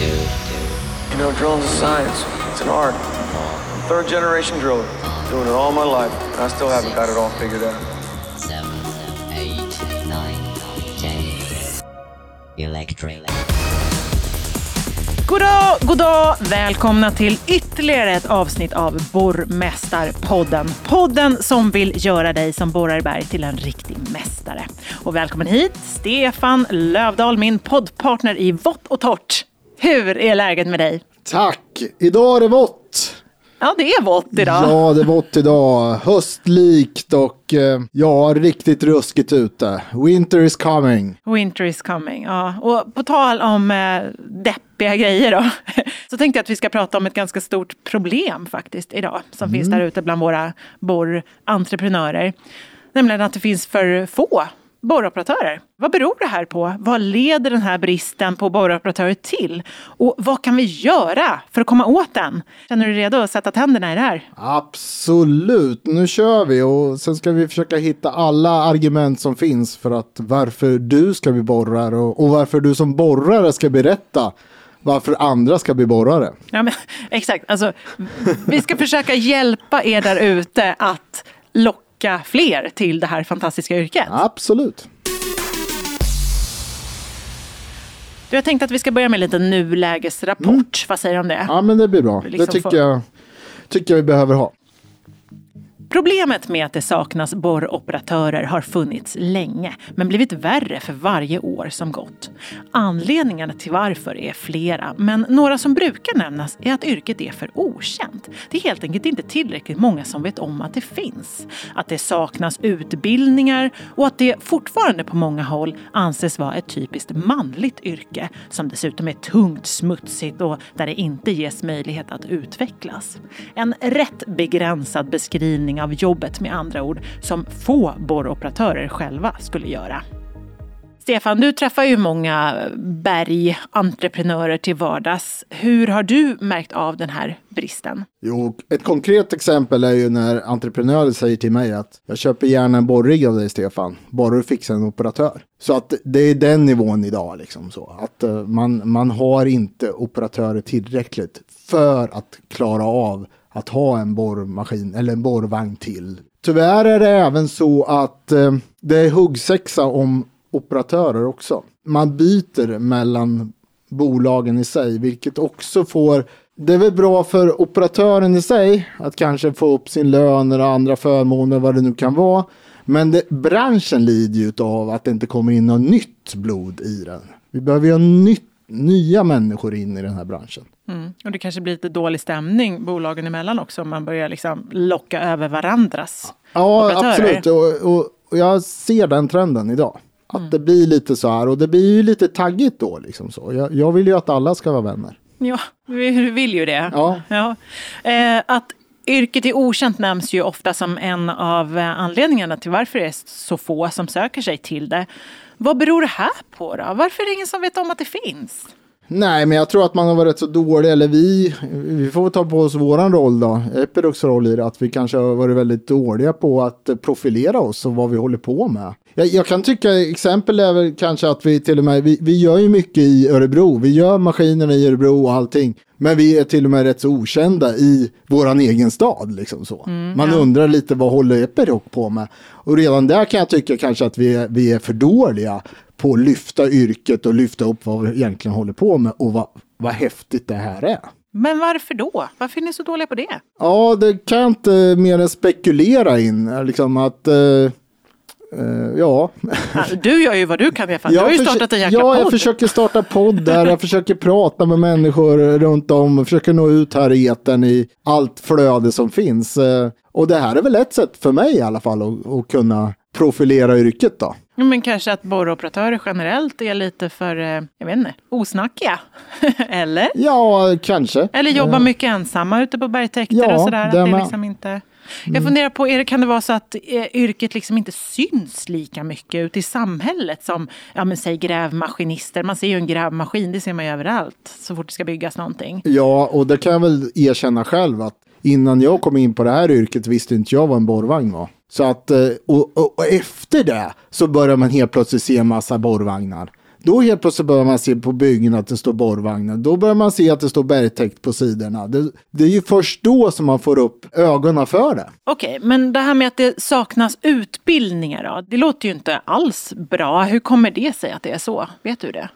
You know, drilling's a science. It's an art. I'm third generation driller. Doing it all my life. And I still haven't got it all figured out. seven, eight, nine, ten. Electric. God dag, god dag! Välkomna till ytterligare ett avsnitt av Borrmästarpodden. Podden som vill göra dig som borrar i berg till en riktig mästare. Och välkommen hit, Stefan Lövdahl, min poddpartner i vått och torrt. Hur är läget med dig? Tack! Idag är det vått. Ja, det är vått idag. Ja, det är vått idag. Höstlikt och eh, ja, riktigt ruskigt ute. Winter is coming. Winter is coming. Ja. Och på tal om eh, deppiga grejer då, så tänkte jag att vi ska prata om ett ganska stort problem faktiskt idag, som finns där ute bland våra borrentreprenörer. Nämligen att det finns för få borroperatörer. Vad beror det här på? Vad leder den här bristen på borroperatörer till? Och vad kan vi göra för att komma åt den? Känner du dig redo att sätta tänderna i det här? Absolut, nu kör vi och sen ska vi försöka hitta alla argument som finns för att varför du ska bli borrare och, varför du som borrare ska berätta varför andra ska bli borrare. Ja, men, exakt. Alltså, vi ska försöka hjälpa er där ute att locka fler till det här fantastiska yrket. Absolut. Du, jag tänkte att vi ska börja med en liten nulägesrapport. Vad säger du om det? Ja, men det blir bra. Liksom det tycker få- jag, tycker jag vi behöver ha. Problemet med att det saknas borroperatörer har funnits länge, men blivit värre för varje år som gått. Anledningarna till varför är flera, men några som brukar nämnas är att yrket är för okänt. Det är helt enkelt inte tillräckligt många som vet om att det finns. Att det saknas utbildningar och att det fortfarande på många håll anses vara ett typiskt manligt yrke som dessutom är tungt, smutsigt och där det inte ges möjlighet att utvecklas. En rätt begränsad beskrivning av jobbet med andra ord som få borroperatörer själva skulle göra. Stefan, du träffar ju många bergentreprenörer till vardags. Hur har du märkt av den här bristen? Jo, ett konkret exempel är ju när entreprenörer säger till mig att jag köper gärna en borrig av dig Stefan, bara du fixar en operatör. Så att det är den nivån idag liksom så. Att eh, man, man har inte operatörer tillräckligt för att klara av att ha en borrmaskin eller en borrvagn till. Tyvärr är det även så att eh, det är huggsexa om operatörer också. Man byter mellan bolagen i sig, vilket också får det är väl bra för operatören i sig att kanske få upp sin lön och andra förmåner, vad det nu kan vara. Men det, branschen lider ju av att det inte kommer in något nytt blod i den. Vi behöver ju ha nytt, nya människor in i den här branschen. Mm. Och det kanske blir lite dålig stämning bolagen emellan också om man börjar liksom locka över varandras Ja, operatörer. absolut. Och, och, och jag ser den trenden idag. Att det blir lite så här och det blir ju lite taggigt då. Liksom så. Jag, jag vill ju att alla ska vara vänner. Ja, vi vill ju det. Ja. Eh, att yrket är okänt nämns ju ofta som en av eh, anledningarna till varför det är så få som söker sig till det. Vad beror det här på då? Varför är det ingen som vet om att det finns? Nej, men jag tror att man har varit rätt så dålig, eller vi, vi får ta på oss våran roll då, Epirocs roll i det, att vi kanske har varit väldigt dåliga på att profilera oss och vad vi håller på med. Jag, jag kan tycka, exempel är väl kanske att vi till och med, vi, vi gör ju mycket i Örebro, vi gör maskinerna i Örebro och allting, men vi är till och med rätt så okända i våran egen stad, liksom så. Man undrar lite vad håller Epiroc på med? Och redan där kan jag tycka kanske att vi är, vi är för dåliga på att lyfta yrket och lyfta upp vad vi egentligen håller på med och vad, vad häftigt det här är. Men varför då? Varför är ni så dåliga på det? Ja, det kan jag inte mer än spekulera in. Liksom att, eh, eh, ja. Ja, Du gör ju vad du kan Stefan. Du har ju startat en jäkla Ja, jag podd. försöker starta podd där. Jag försöker prata med människor runt om. försöker nå ut här i etern i allt flöde som finns. Eh, Och det här är väl ett sätt för mig i alla fall att, att kunna profilera yrket då. Men kanske att borroperatörer generellt är lite för, eh, jag vet inte, osnackiga. Eller? Ja, kanske. Eller jobbar mycket ensamma ute på bergtäkter Ja, och sådär. Att det med. liksom inte... Jag funderar på, är det, kan det vara så att eh, yrket liksom inte syns lika mycket ute i samhället som, ja men säg grävmaskinister. Man ser ju en grävmaskin, det ser man ju överallt så fort det ska byggas någonting. Ja, och det kan jag väl erkänna själv att innan jag kom in på det här yrket visste inte jag vad en borrvagn var. Så att, eh, och, och, och efter det så börjar man helt plötsligt se en massa borrvagnar. Då helt plötsligt börjar man se på byggen att det står borrvagnar. Då börjar man se att det står bergtäkt på sidorna. Det, det är ju först då som man får upp ögonen för det. Okej, men det här med att det saknas utbildningar då? Det låter ju inte alls bra. Hur kommer det sig att det är så? Vet du det?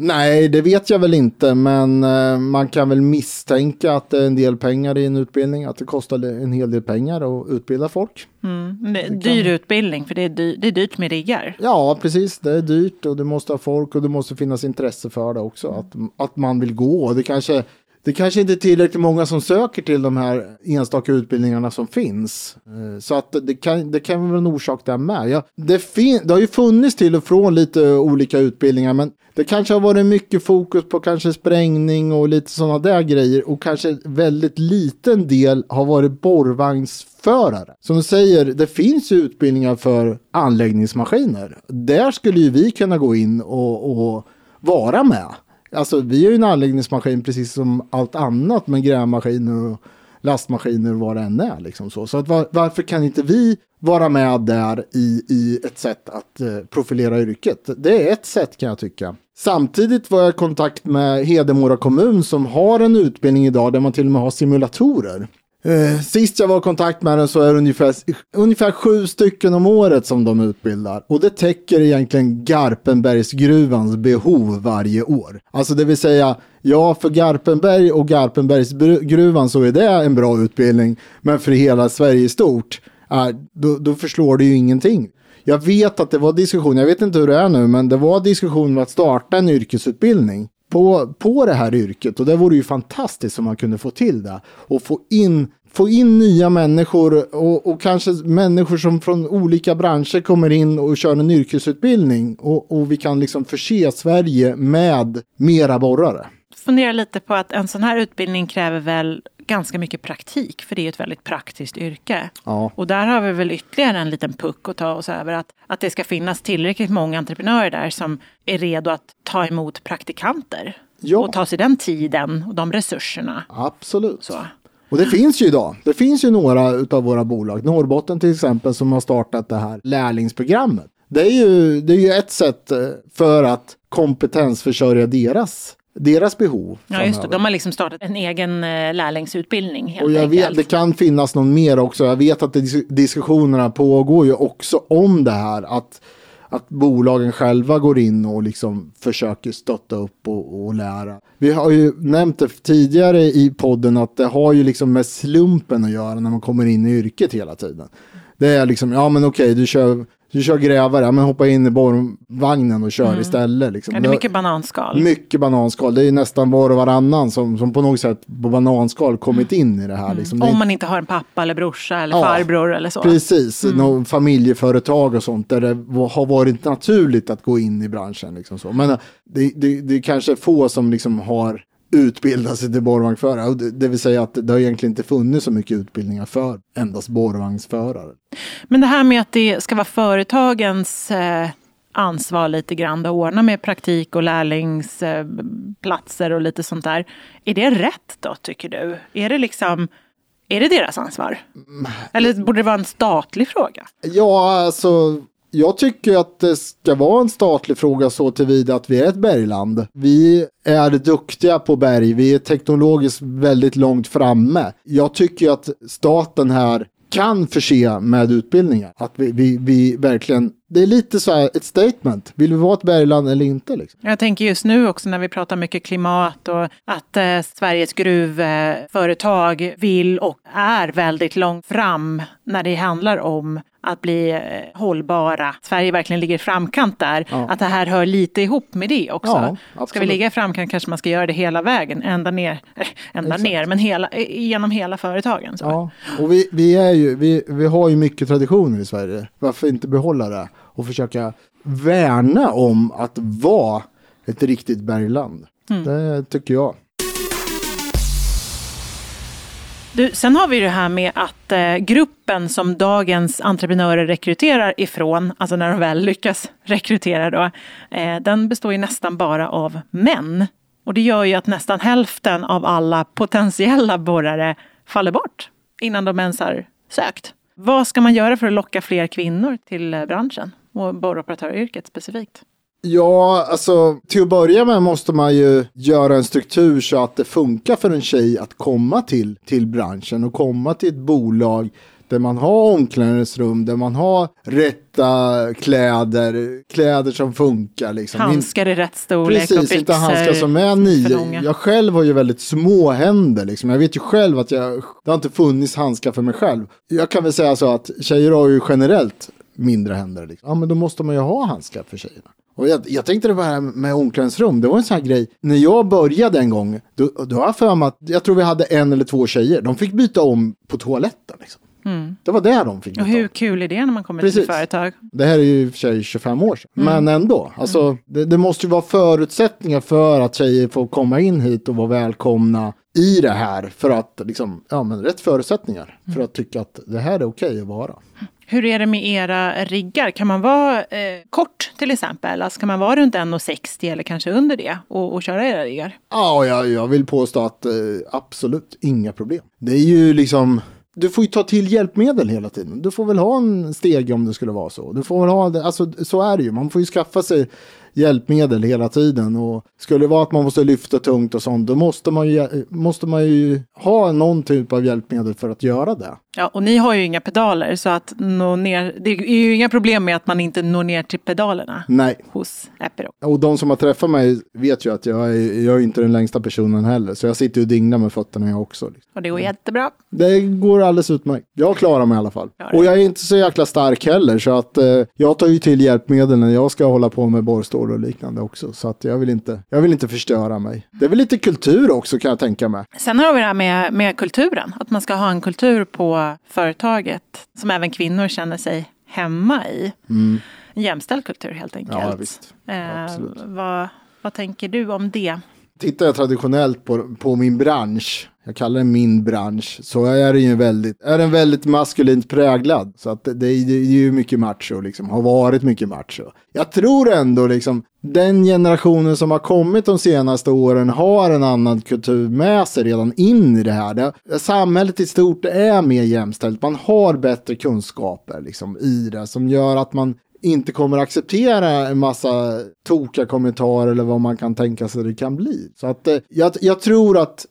Nej, det vet jag väl inte, men eh, man kan väl misstänka att det är en del pengar i en utbildning, att det kostar en hel del pengar att utbilda folk. Mm, det är dyr utbildning, för det är, dyr, det är dyrt med riggar. Ja, precis. Det är dyrt och du måste ha folk och det måste finnas intresse för det också. Att, att man vill gå. Det kanske, det kanske inte är tillräckligt många som söker till de här enstaka utbildningarna som finns. Eh, Så att det kan, det kan vara en orsak där med. Ja, det, fin- det har ju funnits till och från lite olika utbildningar, men det kanske har varit mycket fokus på kanske sprängning och lite sådana där grejer och kanske väldigt liten del har varit borrvagnsförare. Som du säger, det finns ju utbildningar för anläggningsmaskiner. Där skulle ju vi kunna gå in och, och vara med. Alltså vi är ju en anläggningsmaskin precis som allt annat med grävmaskiner och lastmaskiner och vad det än är. Liksom så så att var, varför kan inte vi vara med där i, i ett sätt att eh, profilera yrket? Det är ett sätt kan jag tycka. Samtidigt var jag i kontakt med Hedemora kommun som har en utbildning idag där man till och med har simulatorer. Eh, sist jag var i kontakt med den så är det ungefär, ungefär sju stycken om året som de utbildar. Och det täcker egentligen Garpenbergsgruvans behov varje år. Alltså det vill säga, ja för Garpenberg och Garpenbergsgruvan så är det en bra utbildning. Men för hela Sverige i stort, då, då förslår det ju ingenting. Jag vet att det var diskussion, jag vet inte hur det är nu, men det var diskussion om att starta en yrkesutbildning på, på det här yrket. Och det vore ju fantastiskt om man kunde få till det. Och få in, få in nya människor och, och kanske människor som från olika branscher kommer in och kör en yrkesutbildning. Och, och vi kan liksom förse Sverige med mera borrare. Funderar lite på att en sån här utbildning kräver väl ganska mycket praktik, för det är ett väldigt praktiskt yrke. Ja. Och där har vi väl ytterligare en liten puck att ta oss över, att, att det ska finnas tillräckligt många entreprenörer där som är redo att ta emot praktikanter. Ja. Och ta sig den tiden och de resurserna. Absolut. Så. Och det finns ju idag. Det finns ju några av våra bolag. Norrbotten till exempel som har startat det här lärlingsprogrammet. Det är ju, det är ju ett sätt eh, för att kompetensförsörja deras, deras behov. Ja, just det. De har liksom startat en egen eh, lärlingsutbildning Och jag enkelt. vet, det kan finnas någon mer också. Jag vet att diskussionerna pågår ju också om det här. Att, att bolagen själva går in och liksom försöker stötta upp och, och lära. Vi har ju nämnt det tidigare i podden att det har ju liksom med slumpen att göra när man kommer in i yrket hela tiden. Det är liksom, ja men okej, du kör, du kör grävare, ja men hoppa in i borrvagnen och kör istället. Liksom. Ja, det är mycket bananskal. Mycket bananskal. Det är nästan var och varannan som, som på något sätt på bananskal kommit in i det här. Liksom. Det är Om man inte har en pappa eller brorsa eller Ja, farbror eller så. Precis, mm. familjeföretag och sånt där det har varit naturligt att gå in i branschen. Liksom så. Men eh, det, det, det är kanske få som liksom har utbildat sig till borrvagnsförare. Det, vill säga att det har egentligen inte funnits så mycket utbildningar för endast borrvagnsförare. Men det här med att det ska vara företagens eh, ansvar lite grann att ordna med praktik och lärlingsplatser och lite sånt där. Är det rätt då tycker du? Är det liksom är det deras ansvar? Eller borde det vara en statlig fråga? Ja, alltså jag tycker att det ska vara en statlig fråga så tillvida att vi är ett bergland. Vi är duktiga på berg, vi är teknologiskt väldigt långt framme. Jag tycker att staten här kan förse med utbildningar. Att vi, vi, vi verkligen, det är lite så här ett statement. Vill vi vara ett bergland eller inte? Liksom? Jag tänker just nu också när vi pratar mycket klimat och att eh, Sveriges gruvföretag vill och är väldigt långt fram när det handlar om att bli eh, hållbara. Sverige verkligen ligger i framkant där. Ja. Att det här hör lite ihop med det också. Ja, ska vi ligga i framkant kanske man ska göra det hela vägen, ända ner, eh, ända Exakt. ner men hela, eh, genom hela företagen. Så. Ja, och vi, vi, är ju, vi, vi har ju mycket traditioner i Sverige. Varför inte behålla det och försöka värna om att vara ett riktigt bergland? Det tycker jag. Du, sen har vi det här med att eh, gruppen som dagens entreprenörer rekryterar ifrån, alltså när de väl lyckas rekrytera då, eh, den består ju nästan bara av män. Och det gör ju att nästan hälften av alla potentiella borrare faller bort innan de ens har sökt. Vad ska man göra för att locka fler kvinnor till eh, branschen och borroperatöryrket specifikt? Ja, alltså till att börja med måste man ju göra en struktur så att det funkar för en tjej att komma till, till branschen och komma till ett bolag där man har omklädningsrum, där man har rätta kläder, kläder som funkar. Liksom. Handskar i rätt storlek och Precis, byxor inte handskar som är nio. Jag själv har ju väldigt små händer. Liksom. Jag vet ju själv att jag, det har inte funnits handskar för mig själv. Jag kan väl säga så att tjejer har ju generellt mindre händer. Liksom. Ja, men då måste man ju ha handskar för tjejerna. Och jag, jag tänkte det här med omklädningsrum, det var en sån här grej. När jag började en gång, då, då har jag för mig att jag tror vi hade en eller två tjejer. De fick byta om på toaletten. Liksom. Det var där de fick byta Mm. Och hur kul är det när man kommer till Precis. ett företag? Det här är ju i och för sig 25 år sedan. Mm. Men ändå. Alltså, det, det måste ju vara förutsättningar för att tjejer får komma in hit och vara välkomna i det här. För att, liksom, ja men rätt förutsättningar. Mm. För att tycka att det här är okej att vara. Hur är det med era riggar? Kan man vara eh, kort till exempel? Alltså kan man vara runt 1,60 eller kanske under det och, och köra era riggar? Ja, jag, jag vill påstå att eh, absolut inga problem. Det är ju liksom, du får ju ta till hjälpmedel hela tiden. Du får väl ha en steg om det skulle vara så. Du får väl ha det, alltså så är det ju. Man får ju skaffa sig hjälpmedel hela tiden. Och skulle det vara att man måste lyfta tungt och sånt, då måste man ju, måste man ju ha någon typ av hjälpmedel för att göra det. Ja, och ni har ju inga pedaler så att nå ner, det är ju inga problem med att man inte når ner till pedalerna Nej. hos Epiro. Och de som har träffat mig vet ju att jag är, jag är inte den längsta personen heller. Så jag sitter ju och dinglar med fötterna jag också. Liksom. Och det går jättebra. Det går alldeles utmärkt. Jag klarar mig i alla fall. Och jag är inte så jäkla stark heller. Så att eh, jag tar ju till hjälpmedel när jag ska hålla på med borrstål och liknande också. Så att jag vill inte, jag vill inte förstöra mig. Det är väl lite kultur också kan jag tänka mig. Sen har vi det här med, med kulturen, att man ska ha en kultur på företaget som även kvinnor känner sig hemma i. En jämställd kultur helt enkelt. Mm. Ja, visst. Eh, vad, vad tänker du om det? Tittar jag traditionellt på, på min bransch, jag kallar den min bransch, så är den ju väldigt, är den väldigt maskulint präglad. Så att det, det, är- det är ju mycket macho, liksom, har varit mycket macho. Jag tror ändå liksom, den generationen som har kommit de senaste åren har en annan kultur med sig redan in i det här. Det, samhället i stort är mer jämställt, man har bättre kunskaper liksom, i det som gör att man inte kommer acceptera en massa tokiga kommentarer eller vad man kan tänka sig det kan bli. Så att eh, jag, jag tror att,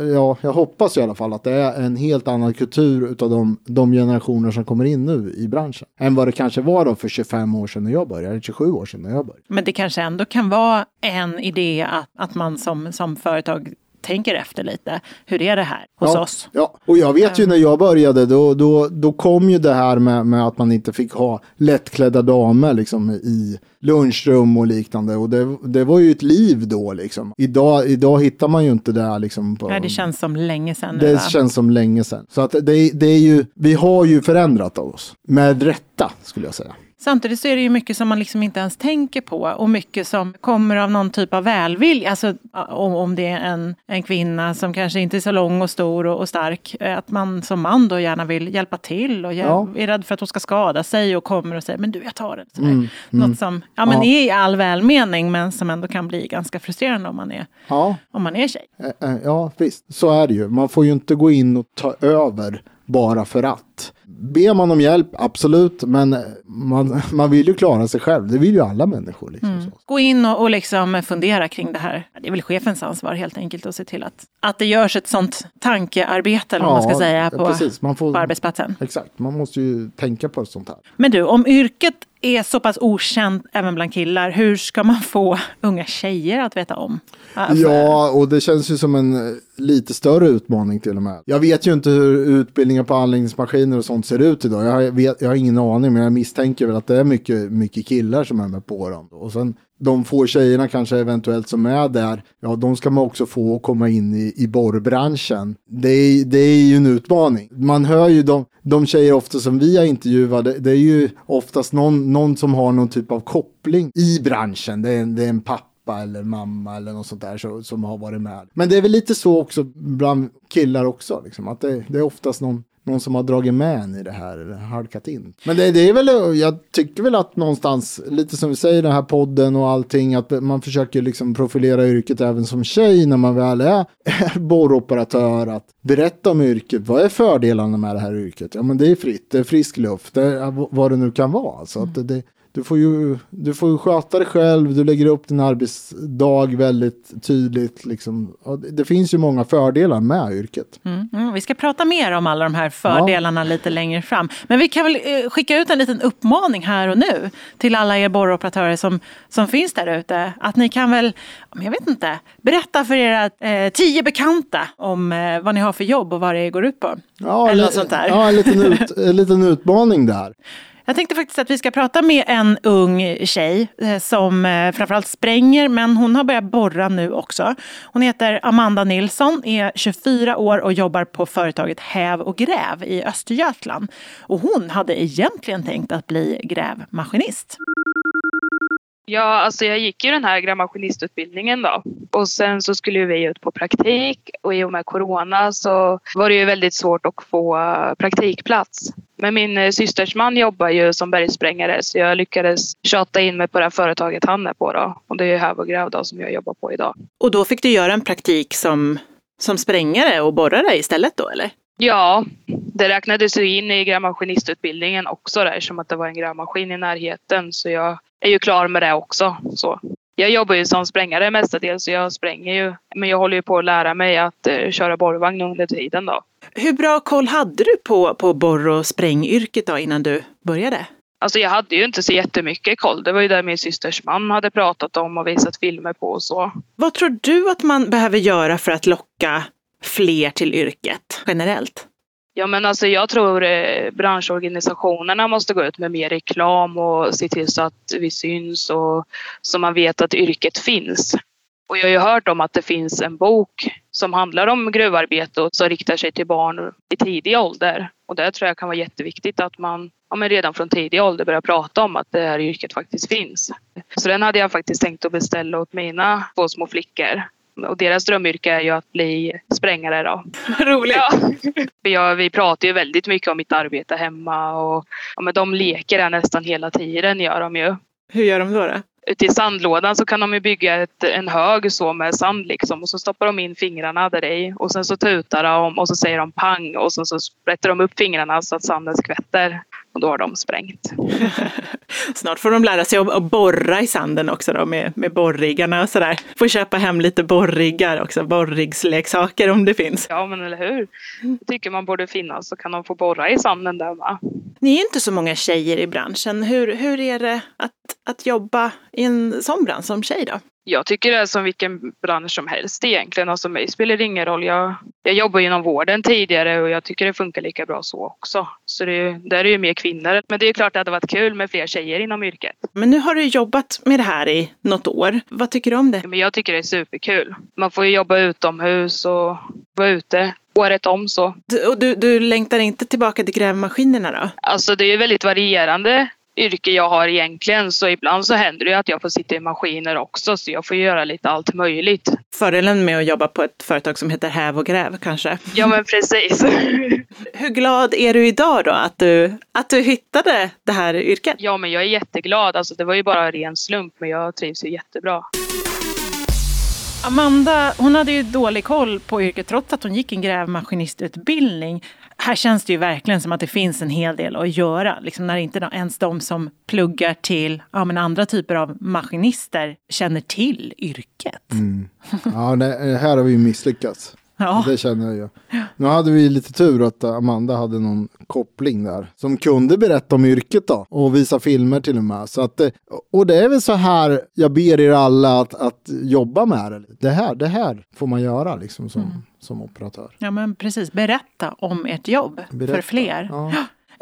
eh, ja, jag hoppas i alla fall att det är en helt annan kultur utav de, de generationer som kommer in nu i branschen. Än vad det kanske var då för 25 år sedan när jag började, eller 27 år sedan när jag började. Men det kanske ändå kan vara en idé att, att man som, som företag tänker efter lite. Hur är det här hos ja, oss? Ja, och jag vet ju när jag började då, då, då kom ju det här med, med att man inte fick ha lättklädda damer liksom i lunchrum och liknande. Och det, det var ju ett liv då liksom. Idag, idag hittar man ju inte det här liksom. På, Nej, det känns som länge sedan det va? känns som länge sedan. Så att det, det är ju, vi har ju förändrat oss. Med rätta skulle jag säga. Samtidigt så är det ju mycket som man liksom inte ens tänker på och mycket som kommer av någon typ av välvilja. Alltså om, det är en, en kvinna som kanske inte är så lång och stor och, och stark. eh, Att man som man då gärna vill hjälpa till och Ja. är rädd för att hon ska skada sig och kommer och säger men du jag tar den. Sådär. Något som ja, men Ja. är i all välmening men som ändå kan bli ganska frustrerande om man är, Ja, om man är tjej. Eh, eh, Ja, visst. Så är det ju. Man får ju inte gå in och ta över bara för att. Ber man om hjälp, absolut. Men man, man vill ju klara sig själv. Det vill ju alla människor. Liksom, så. Gå in och, och liksom fundera kring det här. Det är väl chefens ansvar helt enkelt att se till att, att det görs ett sånt tankearbete eller vad man ska Ja, säga på, precis. Man får- på arbetsplatsen. Exakt, man måste ju tänka på sånt här. Men du, om yrket är så pass okänt även bland killar, hur ska man få unga tjejer att veta om? Alltså, Ja, och det känns ju som en eh, lite större utmaning till och med. Jag vet ju inte hur utbildningar på anläggningsmaskiner och sånt ser ut idag. Jag har, vet, jag har ingen aning, men jag misstänker väl att det är mycket, mycket killar som är med på dem. Och sen de få tjejerna kanske eventuellt som är där, ja de ska man också få komma in i, i borrbranschen. Det är, det är ju en utmaning. Man hör ju de, de tjejer ofta som vi har intervjuat, det, det är ju oftast någon, någon som har någon typ av koppling i branschen. Det är, det är en pappa eller mamma eller något sånt där så, som har varit med. Men det är väl lite så också bland killar också, liksom, att det, det är oftast någon, någon som har dragit med en i det här, eller halkat in. Men det, det är väl, jag tycker väl att någonstans, lite som vi säger, den här podden och allting, att man försöker liksom profilera yrket även som tjej när man väl är borroperatör, att berätta om yrket, vad är fördelarna med det här yrket? Ja men det är fritt, det är frisk luft, det är vad det nu kan vara. Så att det, det, Du får, ju, du får ju sköta dig själv, du lägger upp din arbetsdag väldigt tydligt. Liksom. Det- finns ju många fördelar med yrket. Mm, mm, vi ska prata mer om alla de här fördelarna lite längre fram. Men vi kan väl eh, skicka ut en liten uppmaning här och nu till alla er borroperatörer som, som finns där ute. Att ni kan väl, jag vet inte, berätta för era eh, tio bekanta om eh, vad ni har för jobb och vad det går ut på. Ja, Eller något sånt där. Ja, en liten, ut, en liten utmaning där. Jag tänkte faktiskt att vi ska prata med en ung tjej eh, som eh, framförallt spränger, men hon har börjat borra nu också. Hon heter Amanda Nilsson, är 24 år och jobbar på företaget Häv och Gräv i Östergötland. Och hon hade egentligen tänkt att bli grävmaskinist. Ja, alltså jag gick ju den här grävmaskinistutbildningen då. Och sen så skulle ju vi ut på praktik och i och med corona så var det ju väldigt svårt att få praktikplats. Men min eh, systers man jobbar ju som bergsprängare så jag lyckades tjata in mig på det här företaget han är på då. Och det är ju Häv Gräv då som jag jobbar på idag. Och då fick du göra en praktik som, som sprängare och borrare istället då, eller? Ja, det räknades ju in i grävmaskinistutbildningen också där som att det var en grävmaskin i närheten. Så jag är ju klar med det också. Så. Jag jobbar ju som sprängare mestadels så jag spränger ju. Men jag håller ju på att lära mig att eh, köra borrvagn under tiden då. Hur bra koll hade du på, på borr och sprängyrket då innan du började? Alltså jag hade ju inte så jättemycket koll. Det var ju det min systers man hade pratat om och visat filmer på och så. Vad tror du att man behöver göra för att locka fler till yrket generellt? Ja men alltså jag tror eh, branschorganisationerna måste gå ut med mer reklam och se till så att vi syns och så man vet att yrket finns. Och jag har ju hört om att det finns en bok som handlar om gruvarbete och som riktar sig till barn i tidig ålder. Och det tror jag kan vara jätteviktigt att man ja, men redan från tidig ålder börjar prata om att det här yrket faktiskt finns. Så den hade jag faktiskt tänkt att beställa åt mina två små flickor. Och deras drömyrke är ju att bli sprängare då. Roligt! Ja. Jag, vi pratar ju väldigt mycket om mitt arbete hemma och ja, men de leker där nästan hela tiden gör de ju. Hur gör de då? då? Ute i sandlådan så kan de ju bygga ett, en hög så med sand liksom och så stoppar de in fingrarna där i och sen så tutar de och så säger de pang och sen så sprätter de upp fingrarna så att sanden skvätter och då har de sprängt. Snart får de lära sig att, borra i sanden också då med, med borriggarna och sådär. Får köpa hem lite borriggar också, borrigsleksaker om det finns. Ja men eller hur? Jag tycker man borde finnas så kan de få borra i sanden där med. Ni är inte så många tjejer i branschen. Hur, hur är det att, att jobba i en sån bransch som tjej då? Jag tycker det är som vilken bransch som helst egentligen. Alltså mig spelar det ingen roll. Jag, jag jobbar inom vården tidigare och jag tycker det funkar lika bra så också. Så det, är- där är ju mer kvinnor. Men det är klart att det hade varit kul med fler tjejer inom yrket. Men nu har du jobbat med det här i något år. Vad tycker du om det? Men jag tycker det är superkul. Man får ju jobba utomhus och vara ute året om så. Du, och du, du längtar inte tillbaka till grävmaskinerna då? Alltså det är ju väldigt varierande yrke jag har egentligen. Så ibland så händer det ju att jag får sitta i maskiner också. Så jag får göra lite allt möjligt. Fördelen med att jobba på ett företag som heter Häv och Gräv kanske? Ja men precis. Hur glad är du idag då att du, att du hittade det här yrket? Ja men jag är jätteglad. Alltså det var ju bara en ren slump men jag trivs ju jättebra. Amanda, hon hade ju dålig koll på yrket trots att hon gick en grävmaskinistutbildning. Här känns det ju verkligen som att det finns en hel del att göra. Liksom när inte ens de som pluggar till ja, men andra typer av maskinister känner till yrket. Mm. Ja, nej, här har vi ju misslyckats. Ja. Det känner jag ju. Nu hade vi lite tur att Amanda hade någon koppling där. Som kunde berätta om yrket då. Och visa filmer till och med. Så att, eh, och det är väl så här jag ber er alla att, att jobba med det. Det här, det här får man göra liksom som, som operatör. ja, men precis. Berätta om ert jobb Berätta. för fler. Ja.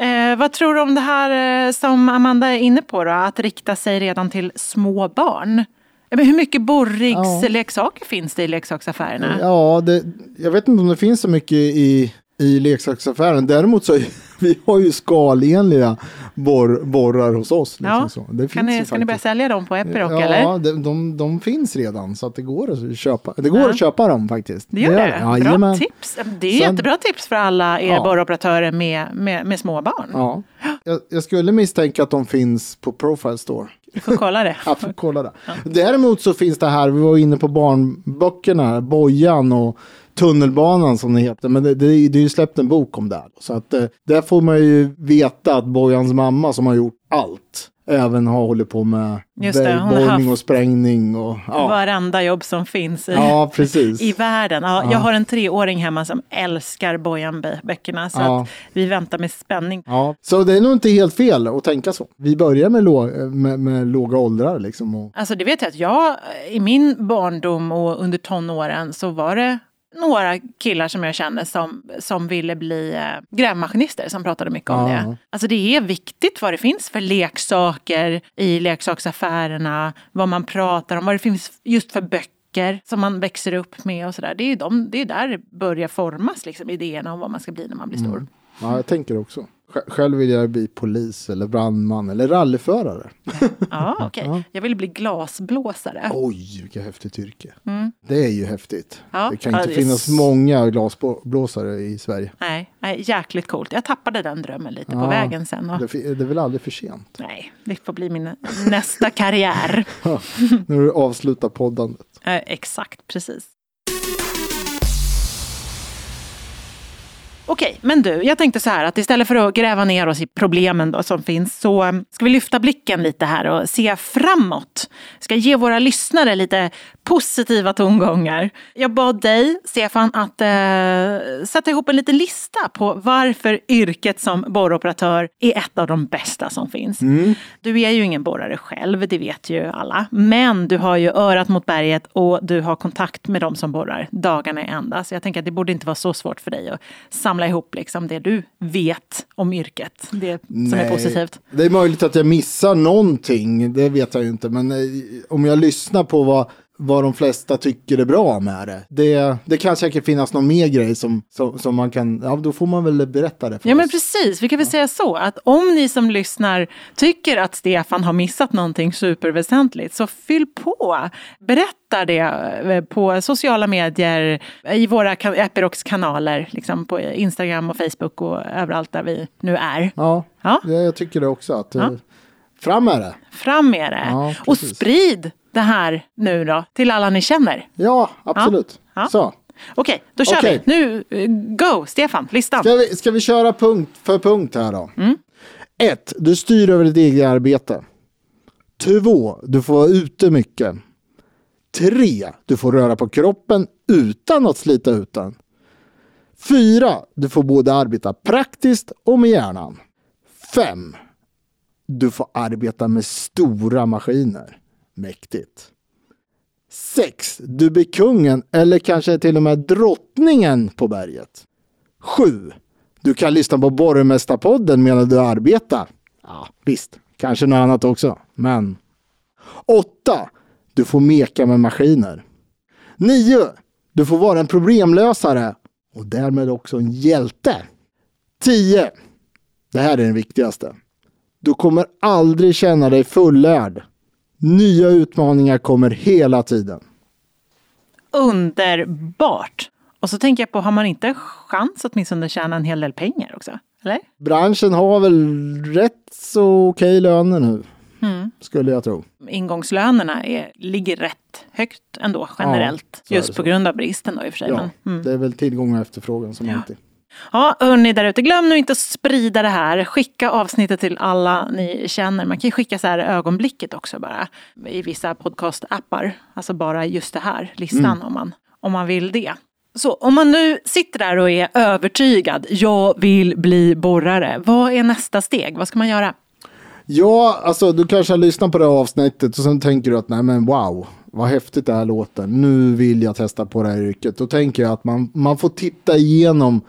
Eh, vad tror du om det här eh, som Amanda är inne på då? Att rikta sig redan till små barn. Ja, Men hur mycket borrigsleksaker finns det i leksaksaffärerna? Ja, det, jag vet inte om det finns så mycket i, i leksaksaffären. Däremot så vi har ju skalenliga borr, borrar hos oss. Liksom Ja. så. Det Kan ni, ska ni börja faktiskt. sälja dem på Epiroc Ja, eller? de, de, de finns redan så att det går att köpa. Det går Ja. att köpa dem faktiskt. Det gör det? Bra Jajamän. tips. Det är Sen- jättebra tips för alla er Ja. borroperatörer med, med, med små barn. Ja. Jag, jag skulle misstänka att de finns på Profile Store. Vi får kolla det. Jag får kolla det. Däremot så finns det här, vi var inne på barnböckerna, Bojan och Tunnelbanan som det heter. Men det, det, det är ju släppt en bok om det. här. Så att eh, där får man ju veta att Bojans mamma som har gjort allt även har hållit på med bergborrning och sprängning och ja, Varenda jobb som finns i, ja i världen. Ja, Ja. Jag har en treåring hemma som älskar Bojan-böckerna. Så Ja. att vi väntar med spänning. Ja, så det är nog inte helt fel att tänka så. Vi börjar med, lå- med, med låga åldrar liksom. Och, Alltså det vet jag att jag i min barndom och under tonåren så var det några killar som jag kände som, som ville bli eh, grävmaskinister som pratade mycket om Ja. det. Alltså det är viktigt vad det finns för leksaker i leksaksaffärerna, vad man pratar om, vad det finns just för böcker som man växer upp med och sådär. Det är ju de, det är där det börjar formas, liksom, idéerna om vad man ska bli när man blir stor. ja, jag tänker också. Sj- Själv vill jag bli polis eller brandman eller rallyförare. Ja, okej. Jag ville bli glasblåsare. Oj, vilket häftigt yrke. Det är ju häftigt. Ja. Det kan Ja, inte det är finnas s- många glasblåsare i Sverige. Nej, nej, jäkligt coolt. Jag tappade den drömmen lite på Ja, vägen sen. Och... Det, är väl aldrig för sent. Nej, det får bli min nästa karriär. När du avslutar poddandet. Eh, exakt, precis. Okej, men du, jag tänkte så här att istället för att gräva ner oss i problemen då som finns så eh, ska vi lyfta blicken lite här och se framåt. Ska ge våra lyssnare lite positiva tongångar. Jag bad dig, Stefan, att eh, sätta ihop en liten lista på varför yrket som borroperatör är ett av de bästa som finns. Du är ju ingen borrare själv, det vet ju alla. Men du har ju örat mot berget och du har kontakt med de som borrar dagarna i ända. Så jag tänker att det borde inte vara så svårt för dig att samla ihop liksom det du vet om yrket. Det som är positivt. Det är möjligt att jag missar någonting, det vet jag ju inte. Men eh, om jag lyssnar på vad, vad de flesta tycker är bra med det. Det, det kan säkert finnas någon mer grej som, som, som man kan, ja då får man väl berätta det för Ja men oss. precis, vi kan väl säga så att om ni som lyssnar tycker att Stefan har missat någonting superväsentligt så fyll på. Berätta det eh, på sociala medier, i våra Epirocs kanaler, liksom på Instagram och Facebook och överallt där vi nu är. Ja, Ja. Jag tycker det också. Att, Ja. Fram med det. Fram med det! Ja, och sprid det här nu då till alla ni känner. Ja, absolut. Ja. Så. Okej, då kör Okej. vi. Nu, eh, go Stefan, listan. Ska vi, ska vi köra punkt för punkt här då? Mm. Ett, Du styr över ditt eget arbete. Två, Du får vara ute mycket. Tre, Du får röra på kroppen utan att slita ut den. Fyra, Du får både arbeta praktiskt och med hjärnan. Fem, du får arbeta med stora maskiner. Mäktigt. 6. Du blir kungen eller kanske till och med drottningen på berget. 7. Du kan lyssna på Borgmästarpodden medan du arbetar. Ja, visst, kanske något annat också, men. 8. Du får meka med maskiner. 9. Du får vara en problemlösare och därmed också en hjälte. 10. Det här är den viktigaste. Du kommer aldrig känna dig fullärd. Nya utmaningar kommer hela tiden. Underbart! Och så tänker jag på, har man inte chans att åtminstone tjäna en hel del pengar också? Eller? Branschen har väl rätt så okej löner nu. Mm. Skulle jag tro. Ingångslönerna är, ligger rätt högt ändå generellt. är just på grund av bristen då i och för sig. Ja, Men, mm. det är väl tillgång och efterfrågan som alltid. Ja, hörni där ute, glöm nu inte att sprida det här. Skicka avsnittet till alla ni känner. Man kan ju skicka så här ögonblicket också bara i vissa podcast-appar. Alltså bara just det här, listan Mm. om, man, om man vill det. Så om man nu sitter där och är övertygad, jag vill bli borrare. Vad är nästa steg? Vad ska man göra? Ja, alltså du kanske har lyssnat på det här avsnittet och sen tänker du att nej men wow, vad häftigt det här låter. Nu vill jag testa på det här yrket. Då tänker jag att man, man får titta igenom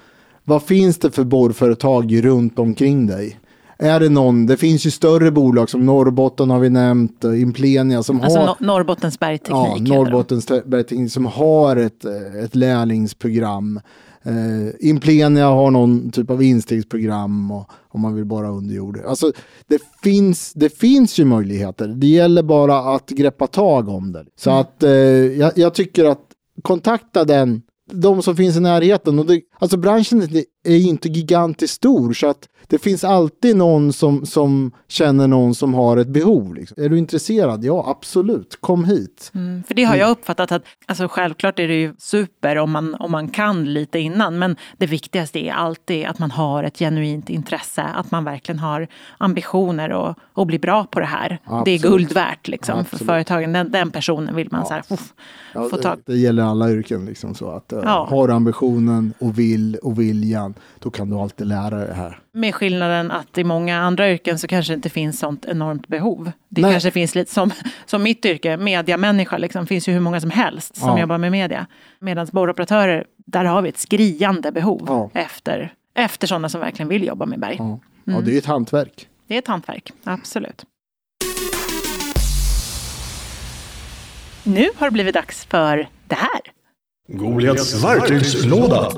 vad finns det för borrföretag runt omkring dig. Är det någon, det finns ju större bolag som Norrbotten har vi nämnt, eh, Implenia som Alltså har... no Norrbottens bergteknik. Ja. Norrbottens Bergteknik som har ett, eh, ett lärlingsprogram. Eh, Implenia har någon typ av instegsprogram och, om man vill bara under jord. Alltså, det, finns, det finns ju möjligheter. Det gäller bara att greppa tag om det. Så Mm. att eh, jag, jag tycker att kontakta den de som finns i närheten. Och det, alltså branschen är ju inte gigantiskt stor så att det finns alltid någon som, som känner någon som har ett behov. Liksom. Är du intresserad? Ja, absolut. Kom hit. Mm, för det har jag uppfattat att, alltså självklart är det ju super om man, om man kan lite innan, men det viktigaste är alltid att man har ett genuint intresse, att man verkligen har ambitioner och, och blir bra på det här. Absolut. Det är guld värt liksom, för företagen. Den, den personen vill man Ja. så här, uff, Ja, få tag det, det gäller alla yrken. Liksom, så att, eh, Ja. Har ambitionen och vill och viljan, då kan du alltid lära dig det här. Med skillnaden att i många andra yrken så kanske det inte finns sånt enormt behov. Det Nej. kanske finns lite som, som mitt yrke, mediamänniska, liksom, finns ju hur många som helst som Ja. jobbar med media. Medan borroperatörer, där har vi ett skriande behov Ja. efter, efter sådana som verkligen vill jobba med berg. Ja. Ja, det är ett hantverk. Det är ett hantverk, absolut. Nu har det blivit dags för det här. Goliats verktygslåda.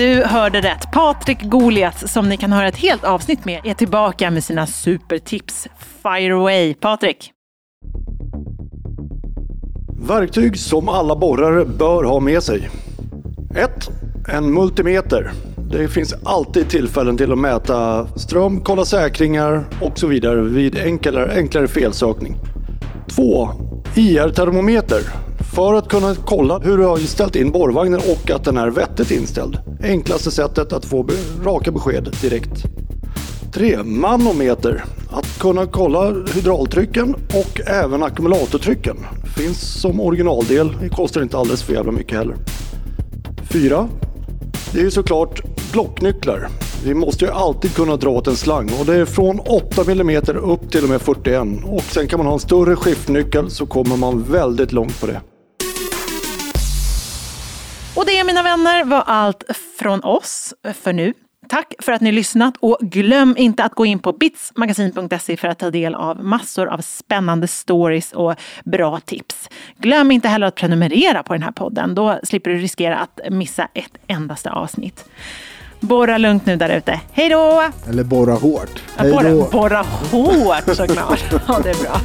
Du hörde rätt. Patrik Goliat, som ni kan höra ett helt avsnitt med, är tillbaka med sina supertips. Fire away, Patrik! Verktyg som alla borrare bör ha med sig. 1. En multimeter. Det finns alltid tillfällen till att mäta ström, kolla säkringar och så vidare vid enklare, enklare felsökning. 2. IR-termometer. För att kunna kolla hur du har ställt in borrvagnen och att den är vettigt inställd. Enklaste sättet att få raka besked direkt. 3. Manometer. Att kunna kolla hydraultrycken och även ackumulatortrycken. Finns som originaldel. Det kostar inte alldeles för jävla mycket heller. 4. Det är ju såklart blocknycklar. Vi måste ju alltid kunna dra åt en slang och det är från 8 mm upp till och med 41. Och sen kan man ha en större skiftnyckel så kommer man väldigt långt på det. Vänner, var allt från oss för nu. Tack för att ni lyssnat och glöm inte att gå in på bitsmagasin.se för att ta del av massor av spännande stories och bra tips. Glöm inte heller att prenumerera på den här podden. Då slipper du riskera att missa ett endaste avsnitt. Borra lugnt nu där ute. Hej då! Eller borra hårt. Borra, borra hårt såklart. Ja, det är bra.